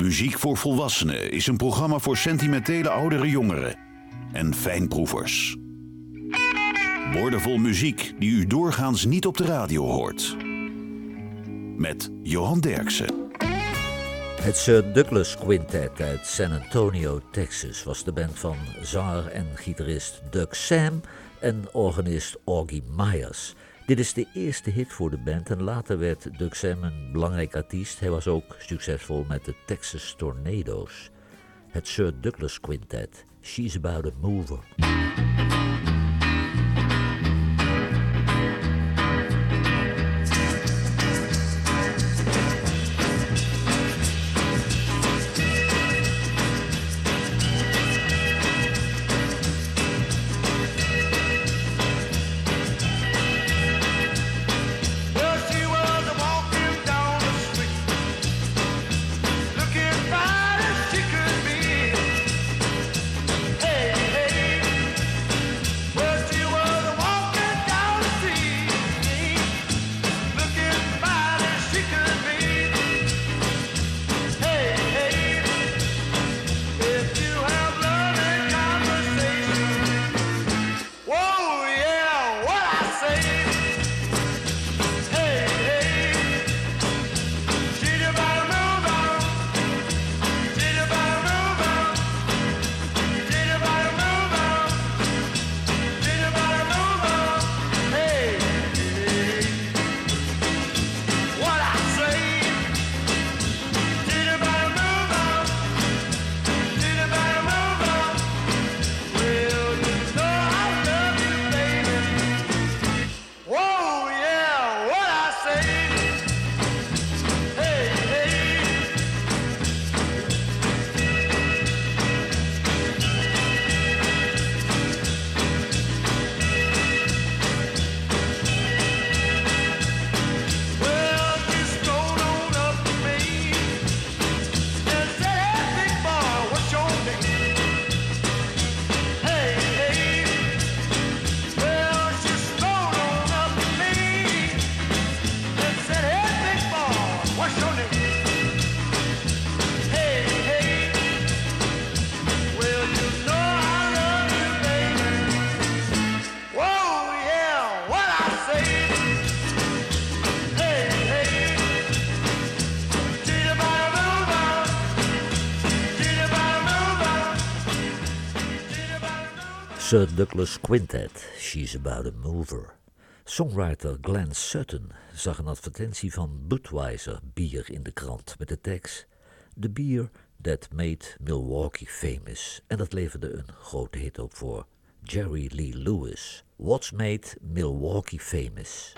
Muziek voor Volwassenen is een programma voor sentimentele oudere jongeren en fijnproevers. Woordenvol muziek die u doorgaans niet op de radio hoort. Met Johan Derksen. Het Sir Douglas Quintet uit San Antonio, Texas was de band van zanger en gitarist Doug Sam en organist Augie Myers. Dit is de eerste hit voor de band en later werd Doug Sam een belangrijk artiest. Hij was ook succesvol met de Texas Tornadoes. Het Sir Douglas Quintet, She's About a Mover. Sir Douglas Quintet, She's About a Mover. Songwriter Glenn Sutton zag een advertentie van Budweiser bier in de krant met de tekst The beer that made Milwaukee famous. En dat leverde een grote hit op voor Jerry Lee Lewis. What's made Milwaukee famous?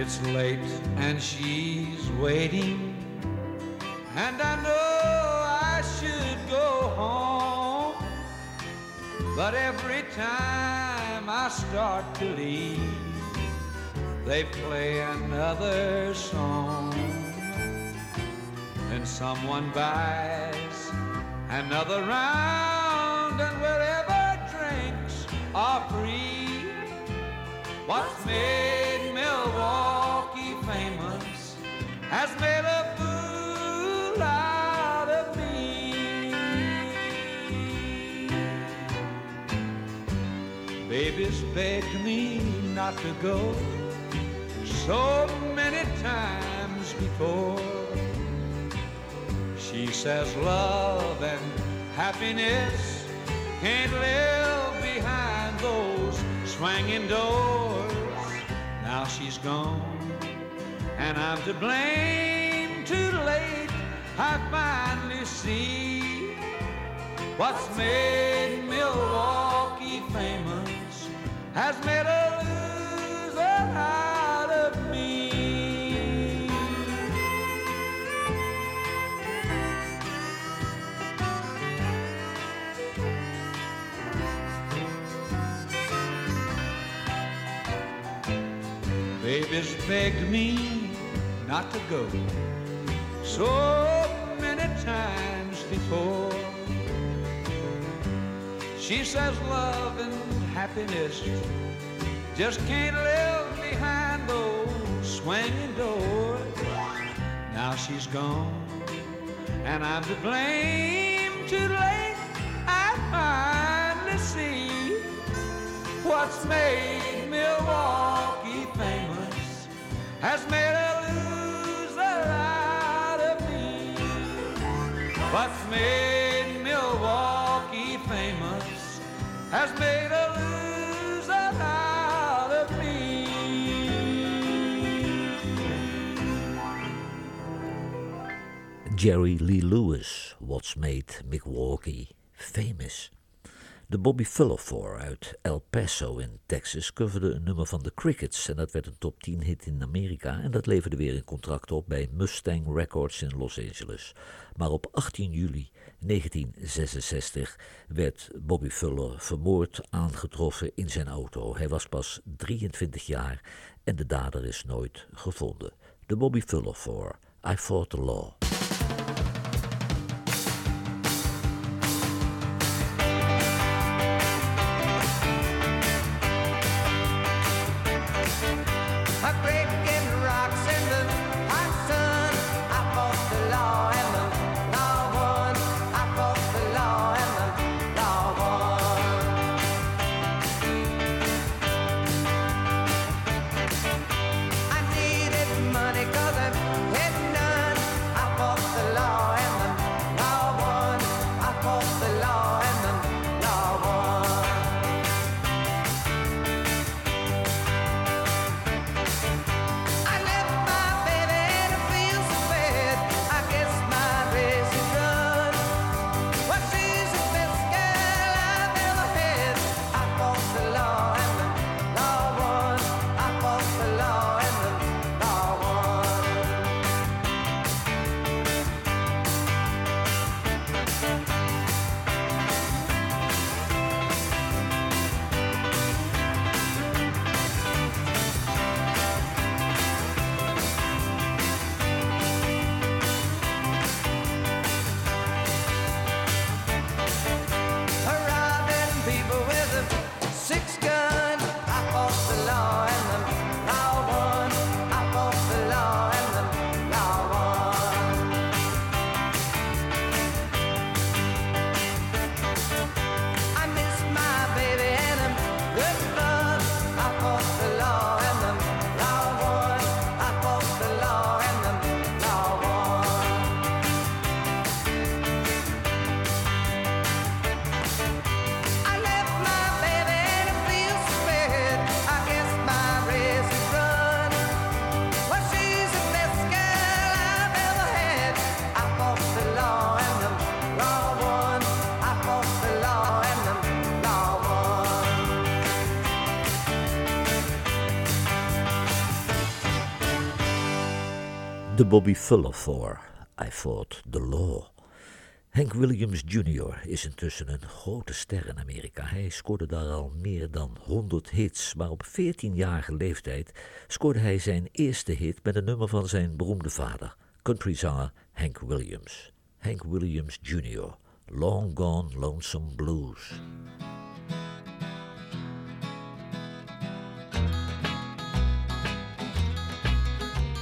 It's late and she's waiting, and I know I should go home. But every time I start to leave, they play another song. And someone buys another round, and wherever drinks are free. What's made has made a fool out of me. Baby's begged me not to go so many times before. She says love and happiness can't live behind those swinging doors. Now she's gone, and I'm to blame. Too late, I finally see what's made Milwaukee famous has made a loser out of me. Baby's begged me not to go so many times before. She says love and happiness just can't live behind those swinging doors. Now she's gone, and I'm to blame. Too late, I finally see what's made Milwaukee has made a loser out of me. Jerry Lee Lewis, What's Made Milwaukee Famous. De Bobby Fuller 4 uit El Paso in Texas coverde een nummer van de Crickets en dat werd een top 10 hit in Amerika en dat leverde weer een contract op bij Mustang Records in Los Angeles. Maar op 18 juli 1966 werd Bobby Fuller vermoord aangetroffen in zijn auto. Hij was pas 23 jaar en de dader is nooit gevonden. De Bobby Fuller 4, I Fought the Law. De Bobby Fuller 4, I Fought the Law. Hank Williams Jr. is intussen een grote ster in Amerika. Hij scoorde daar al meer dan 100 hits, maar op 14-jarige leeftijd scoorde hij zijn eerste hit met een nummer van zijn beroemde vader, countryzanger Hank Williams. Hank Williams Jr., Long Gone Lonesome Blues.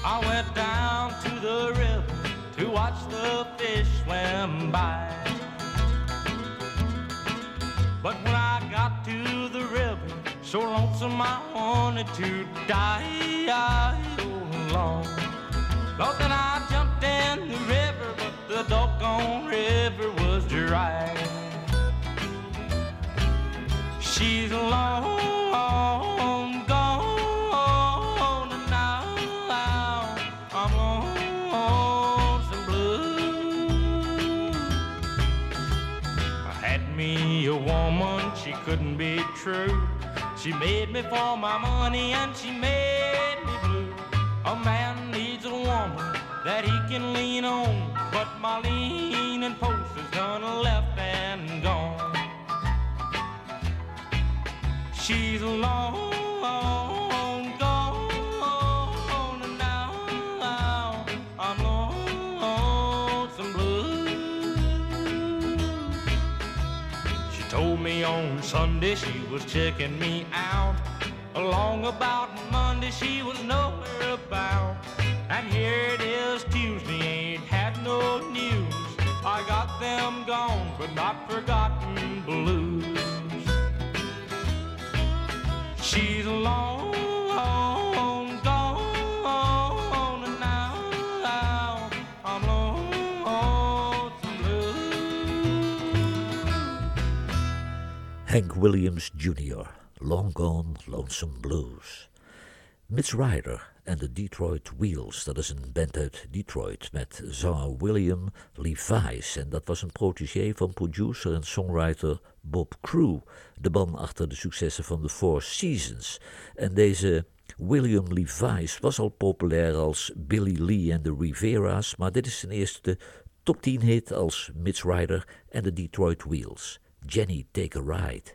I went down to the river to watch the fish swim by. But when I got to the river, so lonesome I wanted to die. Oh, Lord. Then I jumped in the river, but the doggone river was dry. She's long couldn't be true. She made me for my money and she made me blue. A man needs a woman that he can lean on, but my leaning post is done left and gone. She's long on Sunday she was checking me out. Along about Monday she was nowhere about. And here it is Tuesday, ain't had no news. I got them gone, but not forgotten blues. Hank Williams Jr., Long Gone Lonesome Blues. Mitch Ryder en de Detroit Wheels, dat is een band uit Detroit met zanger William Levi's. En dat was een protégé van producer en songwriter Bob Crew, de man achter de successen van The Four Seasons. En deze William Levi's was al populair als Billy Lee en de Rivera's, maar dit is zijn eerste top 10 hit als Mitch Ryder en de Detroit Wheels. Jenny Take a Ride.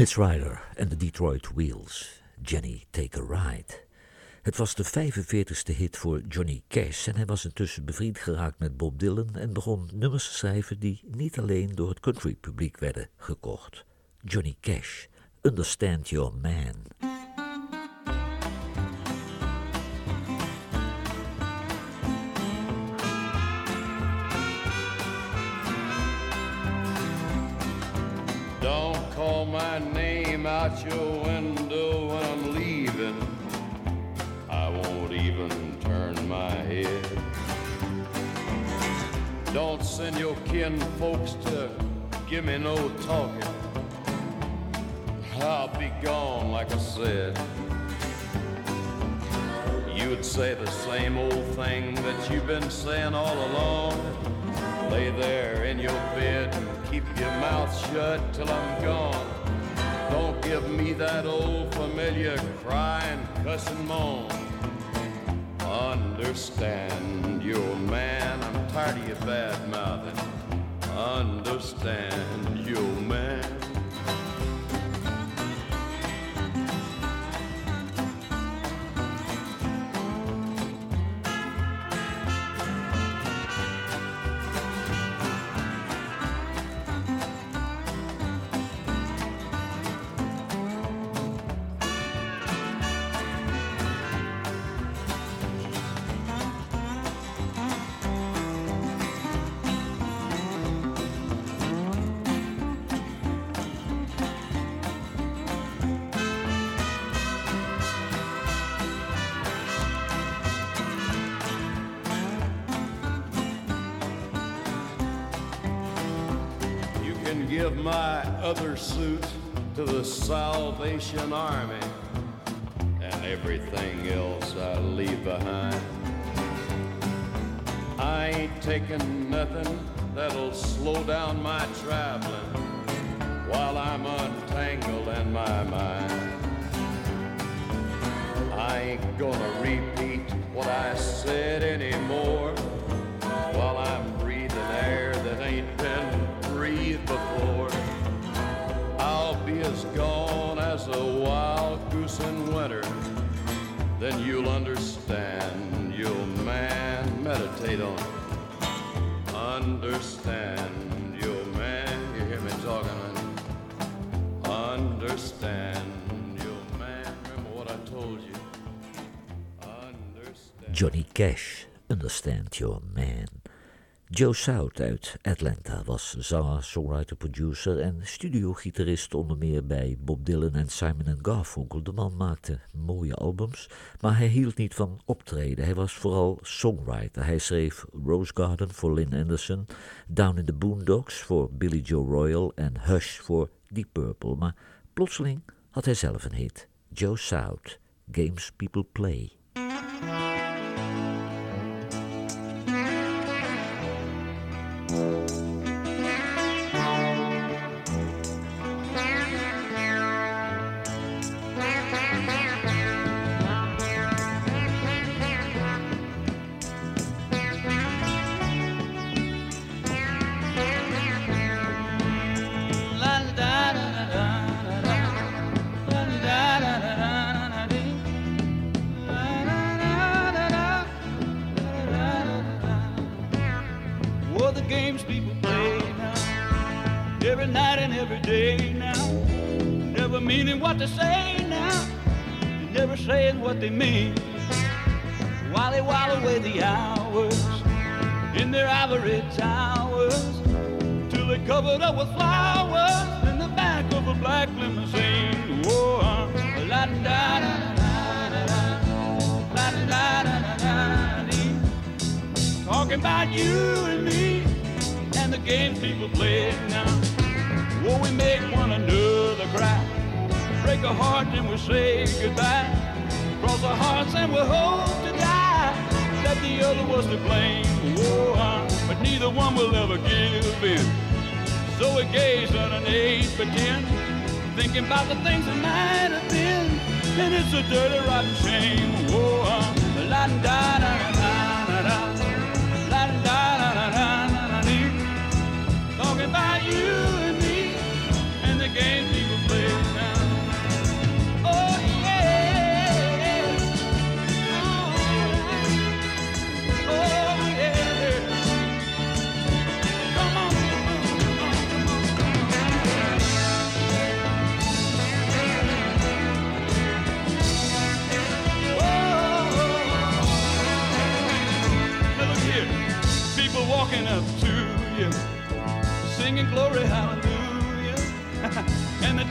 Mitch Ryder en de Detroit Wheels. Jenny Take a Ride. Het was de 45ste hit voor Johnny Cash en hij was intussen bevriend geraakt met Bob Dylan en begon nummers te schrijven die niet alleen door het country publiek werden gekocht. Johnny Cash, Understand Your Man. Call my name out your window when I'm leaving. I won't even turn my head. Don't send your kin folks to give me no talking. I'll be gone, like I said. You'd say the same old thing that you've been saying all along. Lay there in your bed your mouth shut till I'm gone. Don't give me that old familiar crying, cussing moan. Understand, you old man, I'm tired of your bad mouthing. Understand, you give my other suit to the Salvation Army and everything else I leave behind. I ain't taking nothing that'll slow down my traveling while I'm untangled in my mind. I ain't gonna repeat what I said anymore while I'm as gone as a wild goose in winter. Then you'll understand, you'll man, meditate on it. Understand, you'll man, you hear me talking? Understand, you'll man, remember what I told you. Understand. Johnny Cash, Understand Your Man. Joe South uit Atlanta was zanger, songwriter, producer en studiogitarist onder meer bij Bob Dylan en Simon Garfunkel. De man maakte mooie albums, maar hij hield niet van optreden. Hij was vooral songwriter. Hij schreef Rose Garden voor Lynn Anderson, Down in the Boondocks voor Billy Joe Royal en Hush voor Deep Purple. Maar plotseling had hij zelf een hit. Joe South, Games People Play. Well, they say now, never saying what they mean. While they while away the hours in their ivory towers, till they're covered up with flowers in the back of a black limousine. Whoa, uh, la da da da da da, da da da talking about you and me and the games people play now. Whoa, we make one another cry, break a heart and we say goodbye. Cross our hearts and we'll hope to die that the other was to blame. Whoa, uh, but neither one will ever give in. So we gaze underneath pretend, thinking about the things that might have been, and it's a dirty rotten shame. Whoa, uh, la da da da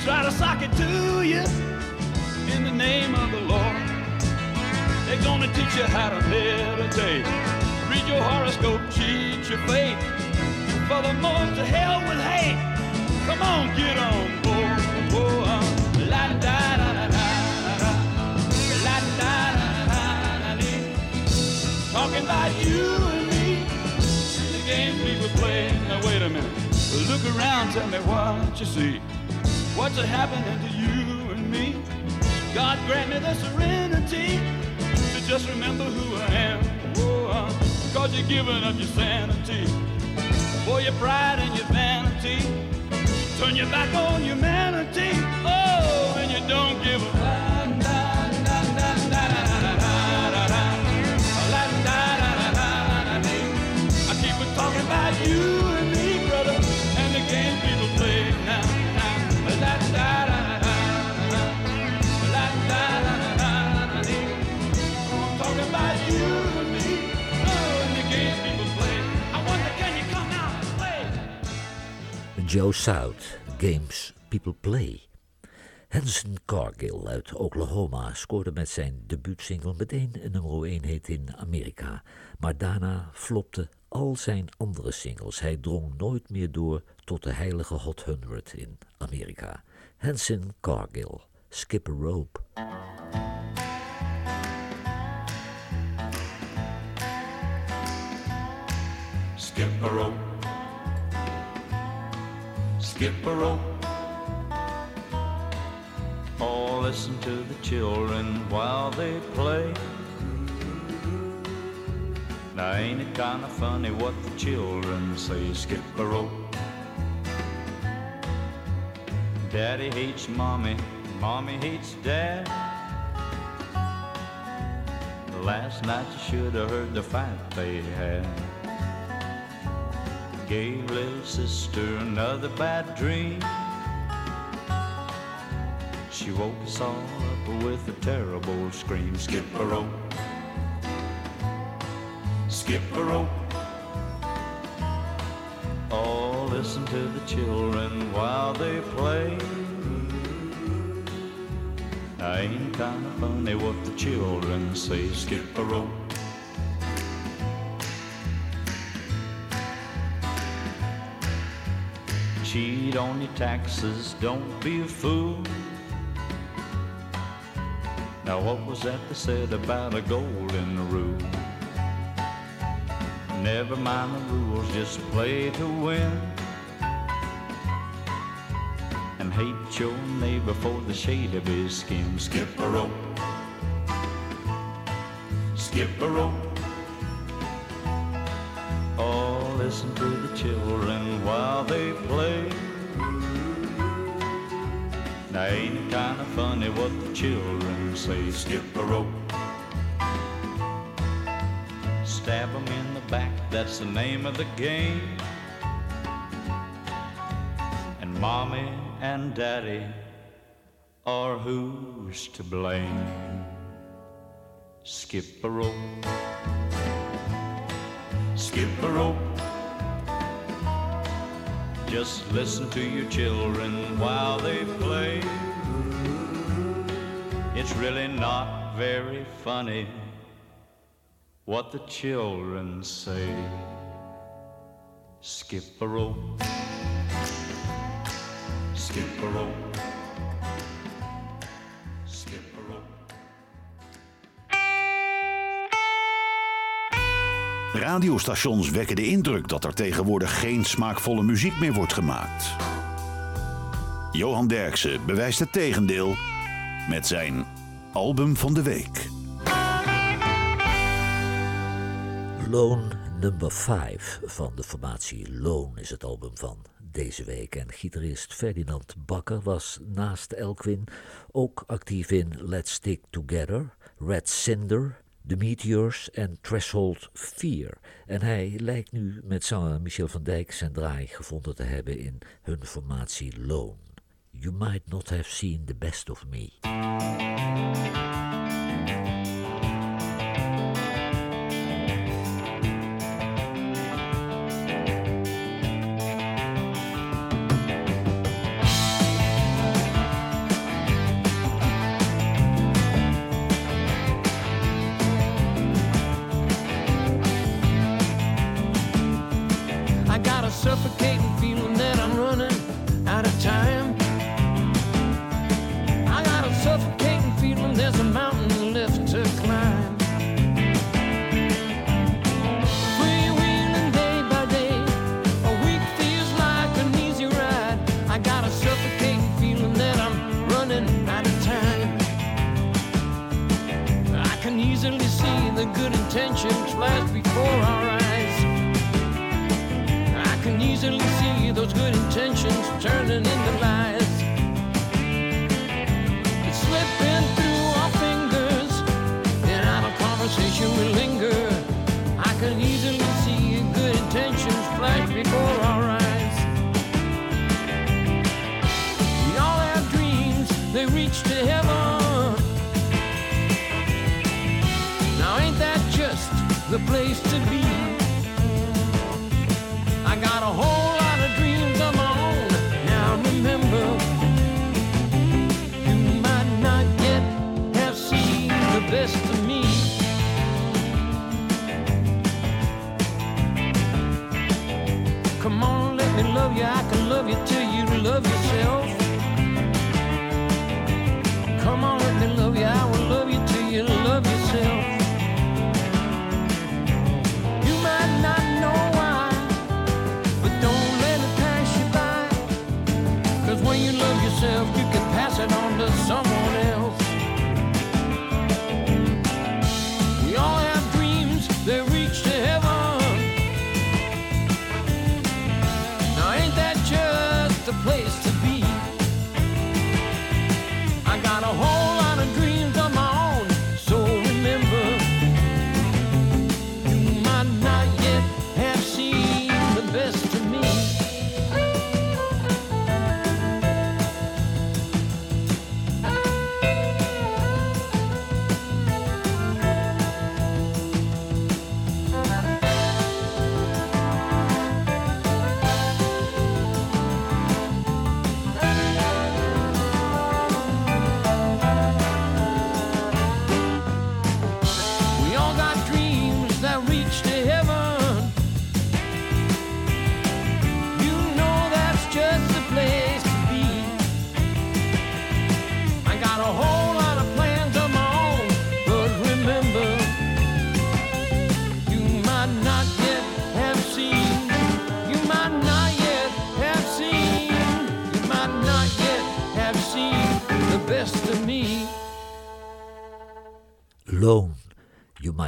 try to sock it to you in the name of the Lord. They're gonna teach you how to meditate, read your horoscope, cheat your fate, furthermore to hell with hate. Come on, get on board. Oh, uh, la da da da da. La da da da da da. Talking about you and me. The games people play. Now wait a minute. Look around, tell me what you see. What's happening to you and me? God grant me the serenity to just remember who I am. Oh, uh, cause you're giving up your sanity for your pride and your vanity. Turn your back on humanity. Oh, and you don't give a you Joe South, Games People Play. Hanson Cargill uit Oklahoma scoorde met zijn debuutsingle meteen een nummer 1 hit in Amerika. Maar daarna flopte al zijn andere singles. Hij drong nooit meer door tot de heilige Hot 100 in Amerika. Hanson Cargill, Skip a Rope. Skip a rope. Skip a rope. Oh, listen to the children while they play. Now, ain't it kind of funny what the children say? Skip a rope. Daddy hates mommy, mommy hates dad. Last night you should have heard the fight they had gave little sister another bad dream. She woke us all up with a terrible scream. Skip a rope. Skip a rope. Oh, listen to the children while they play. Now, ain't kind of funny what the children say. Skip a rope. Cheat on your taxes, don't be a fool. Now, what was that they said about a golden rule? Never mind the rules, just play to win. And hate your neighbor for the shade of his skin. Skip a rope. Skip a rope. Listen to the children while they play. Now ain't it kind of funny what the children say? Skip a rope. Stab 'em in the back, that's the name of the game. And mommy and daddy are who's to blame? Skip a rope skip a rope. Just listen to your children while they play. It's really not very funny what the children say. Skip a rope. Skip a rope. Radiostations wekken de indruk dat er tegenwoordig geen smaakvolle muziek meer wordt gemaakt. Johan Derksen bewijst het tegendeel met zijn album van de week. Lone Number 5 van de formatie Lone is het album van deze week. En gitarist Ferdinand Bakker was naast Elkwin ook actief in Let's Stick Together, Red Cinder, The Meteors en Threshold 4. En hij lijkt nu met zanger Michel van Dijk zijn draai gevonden te hebben in hun formatie Lone. You might not have seen the best of me.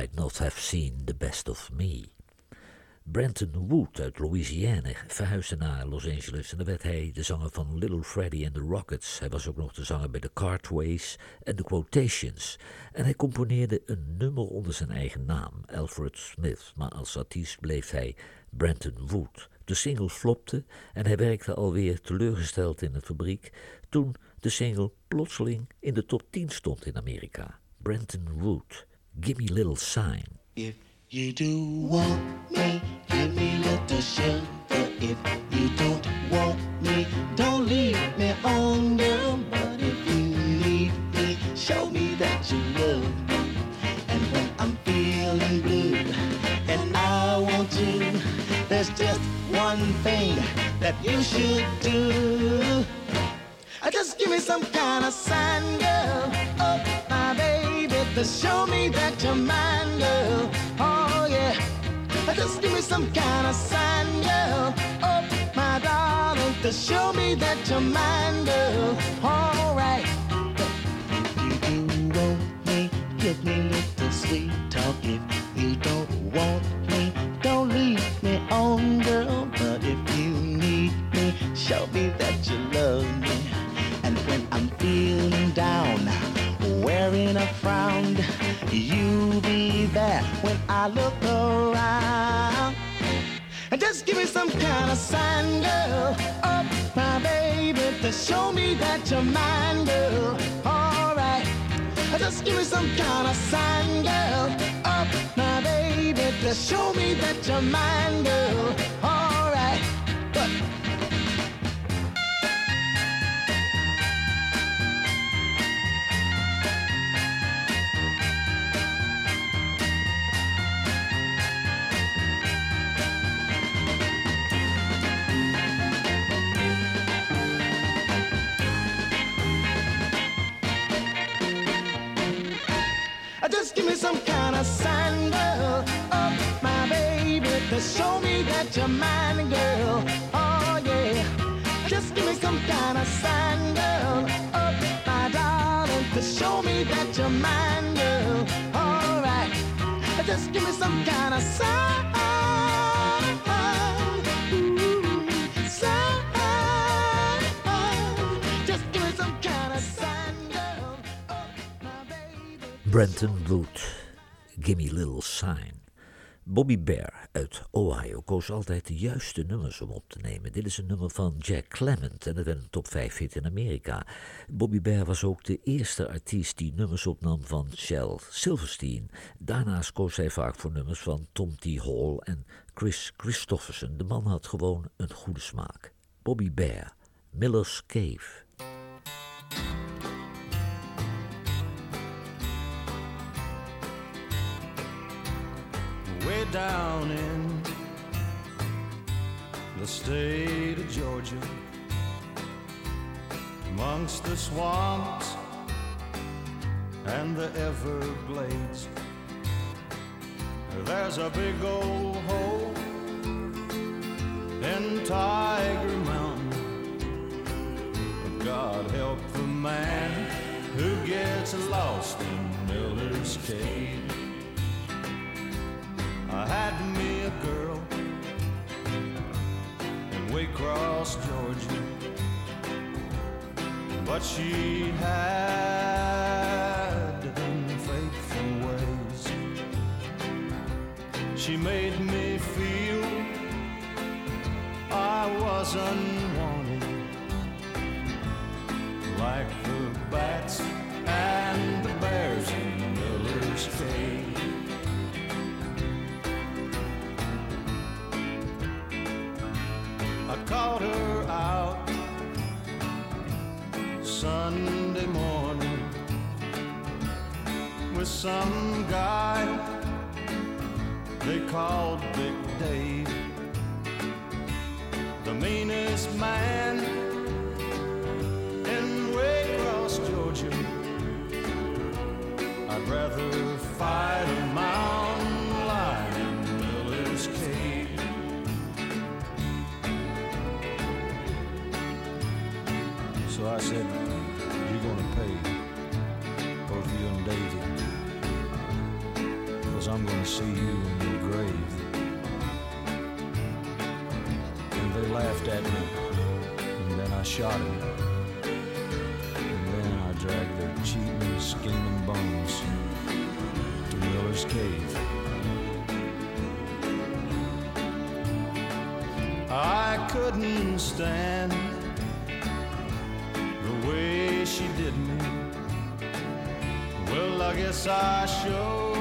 Might Not Have Seen The Best of Me. Brenton Wood uit Louisiana verhuisde naar Los Angeles en daar werd hij de zanger van Little Freddie and the Rockets. Hij was ook nog de zanger bij de Cartways en de Quotations. En hij componeerde een nummer onder zijn eigen naam, Alfred Smith, maar als artiest bleef hij Brenton Wood. De single flopte en hij werkte alweer teleurgesteld in de fabriek toen de single plotseling in de top 10 stond in Amerika. Brenton Wood, Gimme Little Sign. If you do want me, give me little sugar. If you don't want me, don't leave me on girl. But if you need me, show me that you love me. And when I'm feeling blue and I want you, there's just one thing that you should do. Just give me some kind of sign, girl. Oh, to show me that you're mine, girl. Oh, yeah. Just give me some kind of sign, girl. Oh, my darling, to show me that you're mine, girl. All right. If you do want me, give me little sweet talk. If you don't want me, don't leave me on, girl. But if you need me, show me that you love me. And when I'm feeling down, a frown, you be there when I look around. And just give me some kind of sign, girl. Oh, my baby, to show me that you're mine, girl. All right. Just give me some kind of sign, girl. Oh, my baby, to show me that you're mine, girl. All Show me that you're mine, girl. Oh, yeah. Just give me some kind of sign, girl. Oh, my darling, to show me that you're mine, girl. All right. Just give me some kind of sign. Brenton Wood, Gimme Little Sign. Bobby Bear uit Ohio koos altijd de juiste nummers om op te nemen. Dit is een nummer van Jack Clement en het werd een top 5 hit in Amerika. Bobby Bear was ook de eerste artiest die nummers opnam van Shel Silverstein. Daarnaast koos hij vaak voor nummers van Tom T. Hall en Chris Christofferson. De man had gewoon een goede smaak. Bobby Bear, Miller's Cave. Way down in the state of Georgia, amongst the swamps and the Everglades. There's a big old hole in Tiger Mountain. But God help the man who gets lost in Miller's Cave. I had me a girl. In Waycross, Georgia, but she had unfaithful ways. She made me feel I was unwanted, like the bats caught her out Sunday morning with some guy they called Big Dave, the meanest man in Waycross, Georgia. I'd rather fight couldn't stand the way she did me. Well, I guess I showed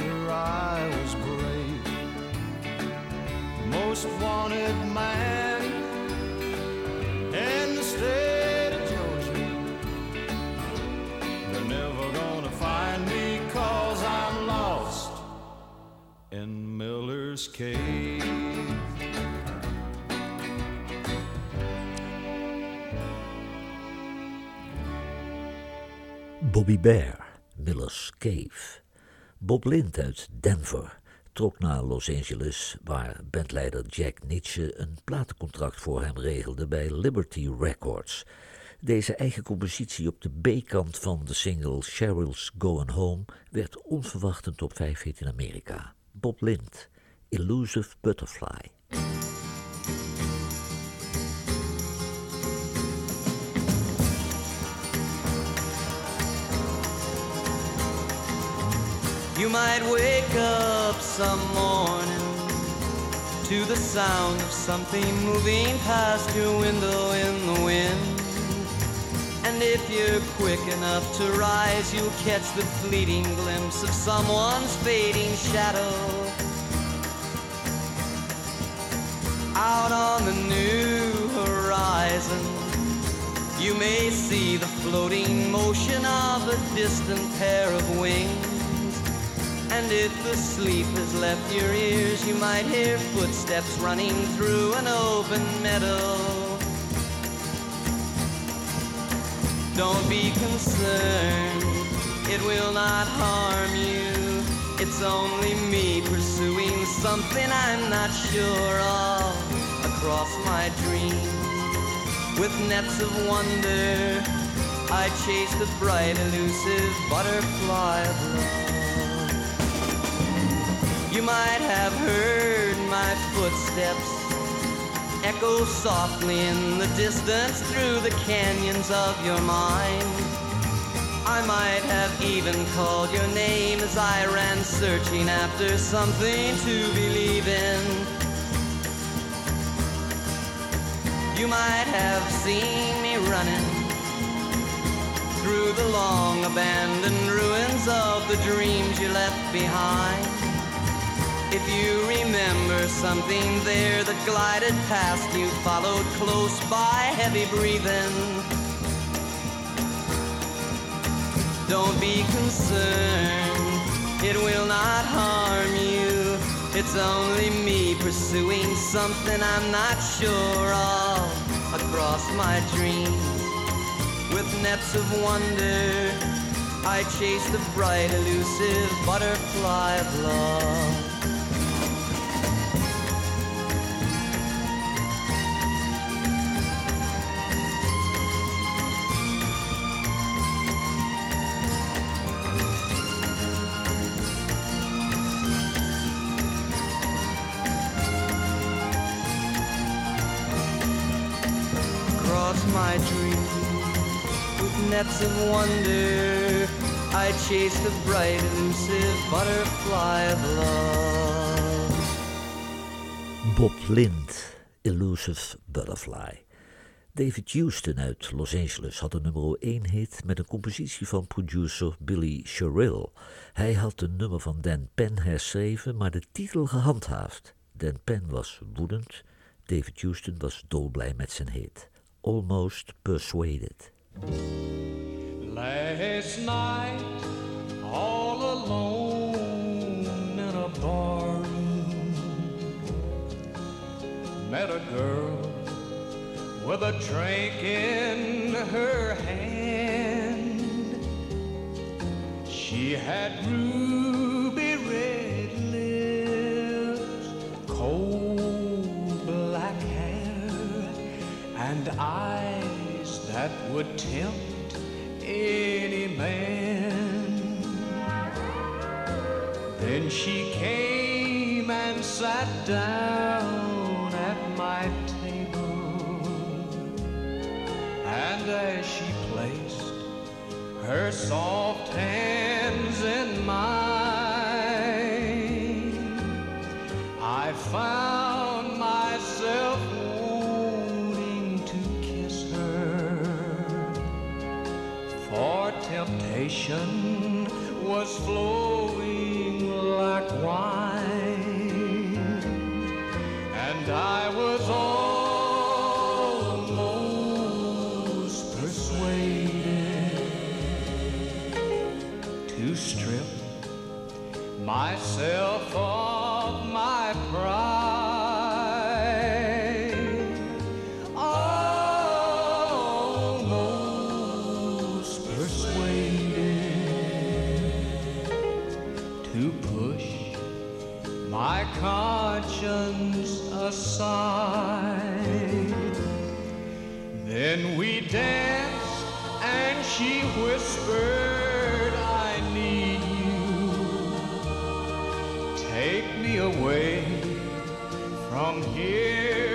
her I was brave. Most wanted man in the state of Georgia. They're never gonna find me cause I'm lost in Miller's Cave. Bobby Bear, Miller's Cave. Bob Lind uit Denver trok naar Los Angeles, waar bandleider Jack Nietzsche een platencontract voor hem regelde bij Liberty Records. Deze eigen compositie op de B-kant van de single Cheryl's Going Home werd onverwacht een top 5 hit in Amerika. Bob Lind, Elusive Butterfly. You might wake up some morning to the sound of something moving past your window in the wind. And if you're quick enough to rise, you'll catch the fleeting glimpse of someone's fading shadow. Out on the new horizon, you may see the floating motion of a distant pair of wings. And if the sleep has left your ears, you might hear footsteps running through an open meadow. Don't be concerned, it will not harm you. It's only me pursuing something I'm not sure of across my dreams. With nets of wonder, I chase the bright, elusive butterfly of love. You might have heard my footsteps echo softly in the distance through the canyons of your mind. I might have even called your name as I ran searching after something to believe in. You might have seen me running through the long abandoned ruins of the dreams you left behind. If you remember something there that glided past you, followed close by, heavy breathing. Don't be concerned, it will not harm you. It's only me pursuing something I'm not sure of across my dreams. With nets of wonder, I chase the bright, elusive butterfly of love. Of wonder, I chase the bright, butterfly of love. Bob Lind, Elusive Butterfly. David Houston uit Los Angeles had een nummer 1 hit met een compositie van producer Billy Sherrill. Hij had een nummer van Dan Penn herschreven, maar de titel gehandhaafd. Dan Penn was woedend, David Houston was dolblij met zijn hit. Almost Persuaded. Last night, all alone in a barroom, met a girl with a drink in her hand. She had ruby red lips, cold black hair, and eyes that would She came and sat down at my table, and as she placed her soft hands in mine, I found myself wanting to kiss her for temptation to strip myself of my pride. Almost persuaded to push my conscience aside. Then we danced, and she whispered, away from here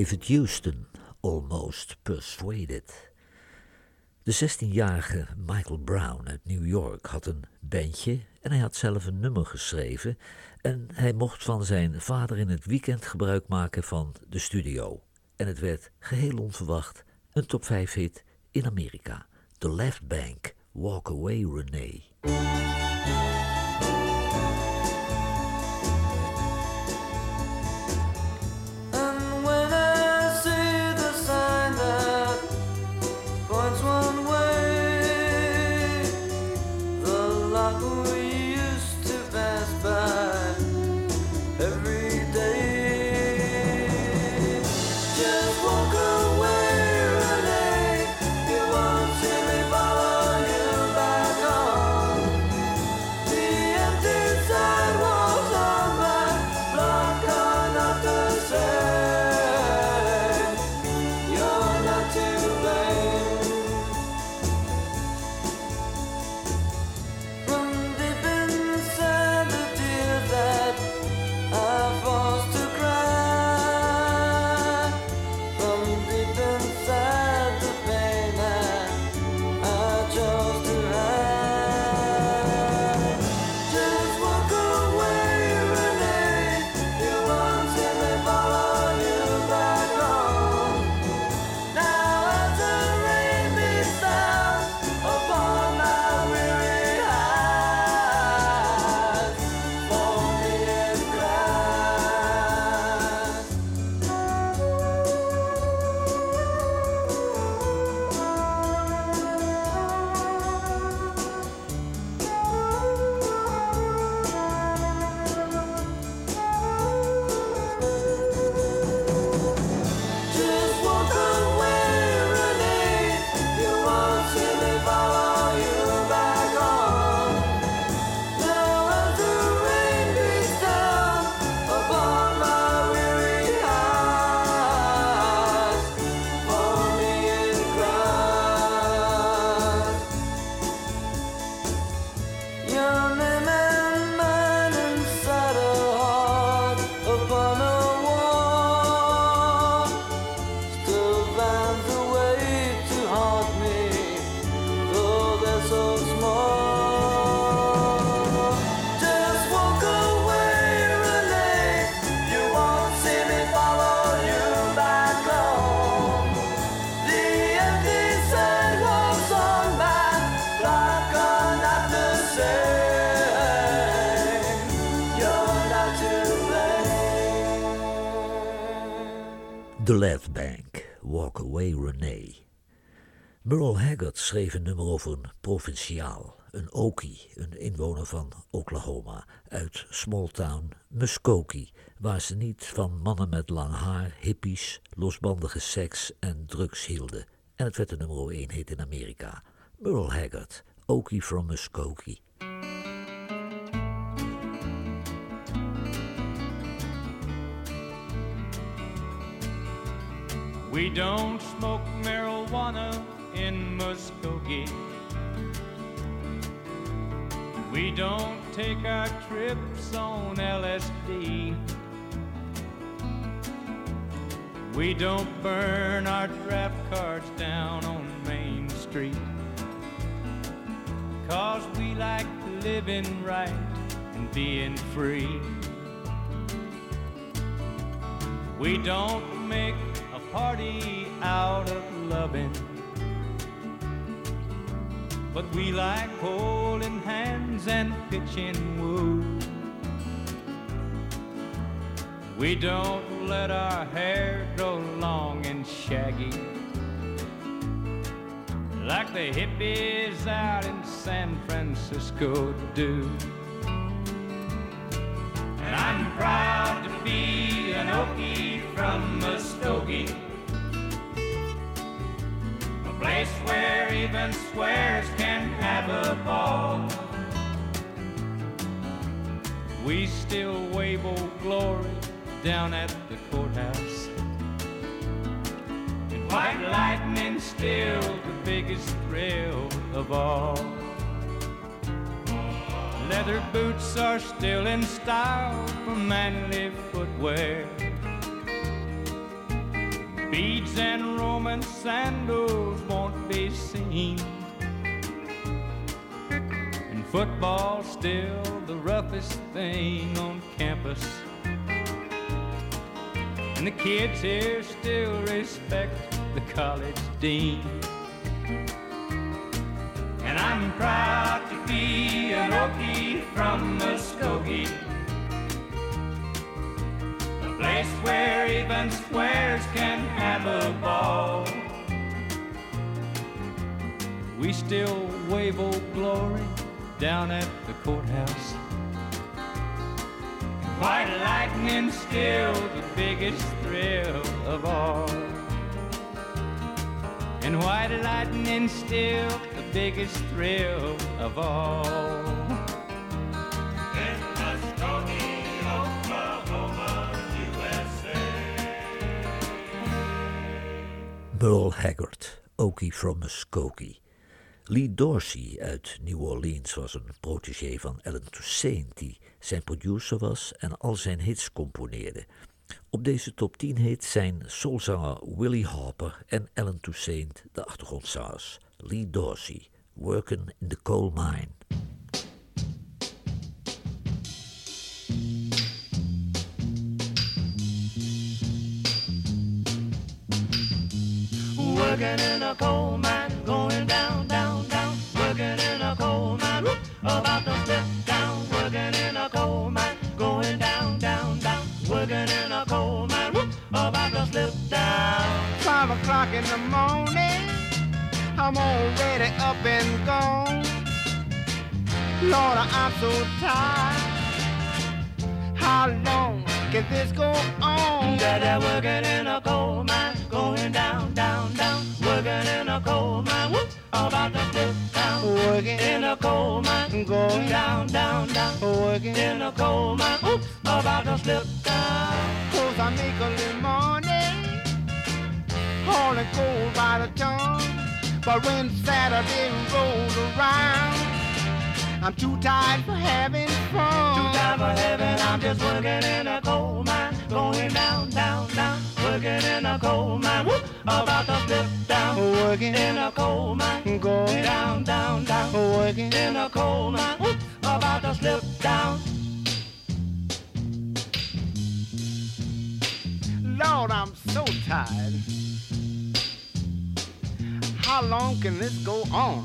David Houston, Almost Persuaded. De 16-jarige Michael Brown uit New York had een bandje en hij had zelf een nummer geschreven en hij mocht van zijn vader in het weekend gebruik maken van de studio. En het werd geheel onverwacht een top 5 hit in Amerika. The Left Bank, Walk Away Renee. Away. Merle Haggard schreef een nummer over een provinciaal, een Okie, een inwoner van Oklahoma, uit smalltown Muskogee, waar ze niet van mannen met lang haar, hippies, losbandige seks en drugs hielden. En het werd de nummer 1 hit in Amerika. Merle Haggard, Okie from Muskogee. We don't smoke marijuana in Muskogee. We don't take our trips on LSD. We don't burn our draft cards down on Main Street. Cause we like living right and being free. We don't make party out of loving. But we like holding hands and pitching woo. We don't let our hair grow long and shaggy. Like the hippies out in San Francisco do. And I'm proud to be Okie from Muskogee. A place where even squares can have a ball. We still wave old glory down at the courthouse. And white lightning still the biggest thrill of all. Leather boots are still in style for manly footwear. Beads and Roman sandals won't be seen. And football's still the roughest thing on campus. And the kids here still respect the college dean. And I'm proud to be an Okie from Muskogee. Place where even squares can have a ball. We still wave old glory down at the courthouse. White lightning still the biggest thrill of all. And white lightning still the biggest thrill of all. Merle Haggard, Okie from Muskogee. Lee Dorsey uit New Orleans was een protégé van Alan Toussaint, die zijn producer was en al zijn hits componeerde. Op deze top 10 hits zijn soulzanger Willie Harper en Alan Toussaint de achtergrondzangers. Lee Dorsey, Workin' in the Coal Mine. Working in a coal mine, going down, down, down. Working in a coal mine, about to slip down. Working in a coal mine, going down, down, down. Working in a coal mine, about to slip down. Five o'clock in the morning, I'm already up and gone. Lord, I'm so tired. How long can this go on? Dada working in a coal mine, going down, down, down. Working in a coal mine, whoop, about to slip down. Working In a coal mine, going down, down, down. working. In a coal mine, oops, about to slip down. Cause I make a little money, hauling coal by the ton. But when Saturday rolls around, I'm too tired for having fun. Too time for heaven, I'm just working in a coal mine, going down, down, down. Working in a coal mine, whoop, about to slip down. Working In a coal mine, going down, down, down. working. In a coal mine, whoop, about to slip down. Lord, I'm so tired. How long can this go on?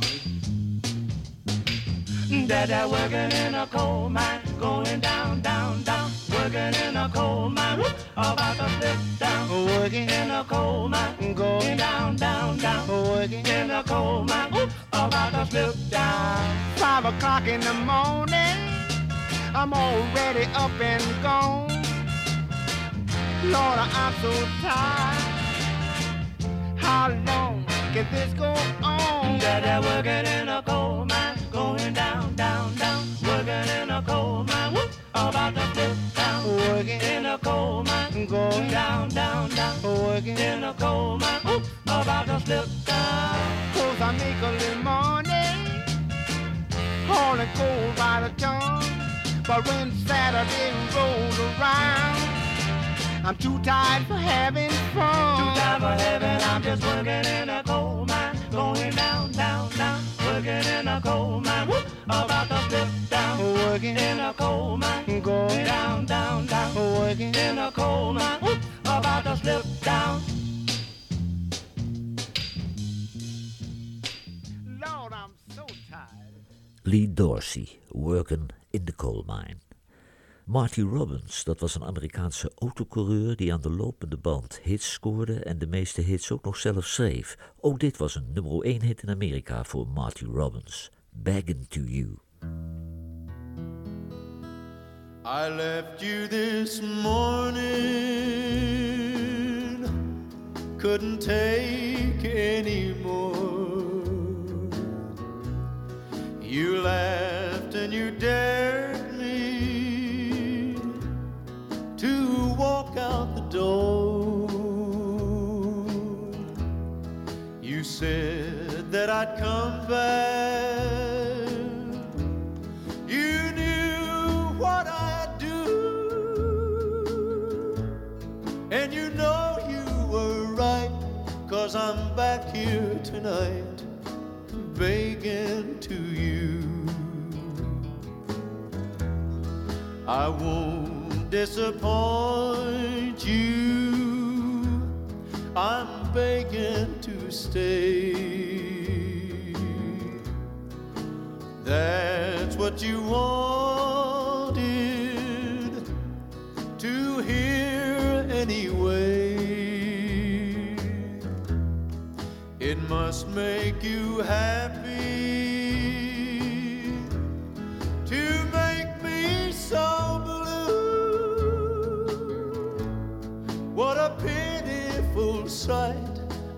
Dada working in a coal mine, going down, down, down. Working in a coal mine, whoop, about to flip down. Working in a coal mine, going down, down, down. Working in a coal mine, whoop, about to flip down. Five o'clock in the morning, I'm already up and gone. Lord, I'm so tired. How long can this go on? Dada working in a coal mine, Working in a coal mine, going down, down, down. Working in a coal mine, whoop, about to slip down. Cause I make a little money, hauling coal by the ton. But when Saturday rolls around, I'm too tired for having fun. Too tired for having, I'm just working in a coal mine, going down, down, down. Working in a coal mine, whoop, about to flip down. Working in a coal mine, going down, down, down. Working in a coal mine, whoop, about to slip down. Lord, I'm so tired. Lee Dorsey, Workin' in the Coal Mine. Marty Robbins, dat was een Amerikaanse autocoureur die aan de lopende band hits scoorde en de meeste hits ook nog zelf schreef. Ook dit was een nummer 1 hit in Amerika voor Marty Robbins. Begging to You. I left you this morning, couldn't take any more. You laughed and you dared me to walk out the door. You said that I'd come back. Cause I'm back here tonight, begging to you. I won't disappoint you. I'm begging to stay. That's what you wanted must make you happy to make me so blue. What a pitiful sight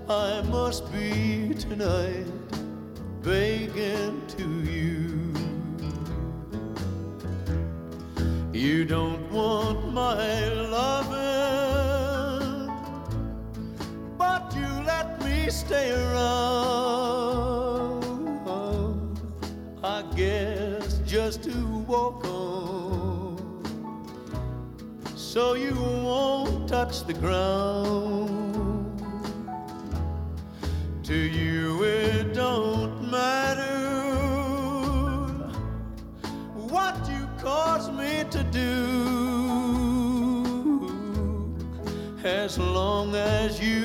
I must be tonight, begging to you. You don't want my stay around. I guess just to walk on, so you won't touch the ground. To you it don't matter what you cause me to do as long as you